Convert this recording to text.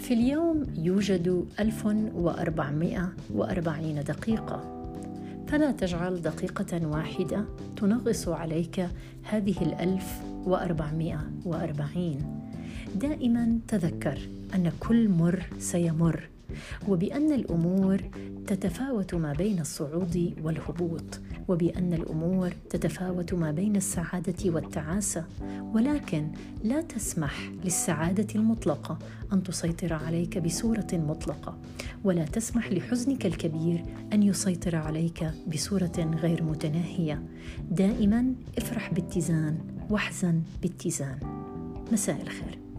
في اليوم يوجد 1440 دقيقة. فلا تجعل دقيقة واحدة تنغص عليك هذه الألف وأربعمائة وأربعين. دائما تذكر أن كل مر سيمر وبأن الأمور تتفاوت ما بين الصعود والهبوط وبأن الأمور تتفاوت ما بين السعادة والتعاسة ولكن لا تسمح للسعادة المطلقة أن تسيطر عليك بصورة مطلقة ولا تسمح لحزنك الكبير أن يسيطر عليك بصورة غير متناهية. دائما افرح باتزان واحزن باتزان. مساء الخير.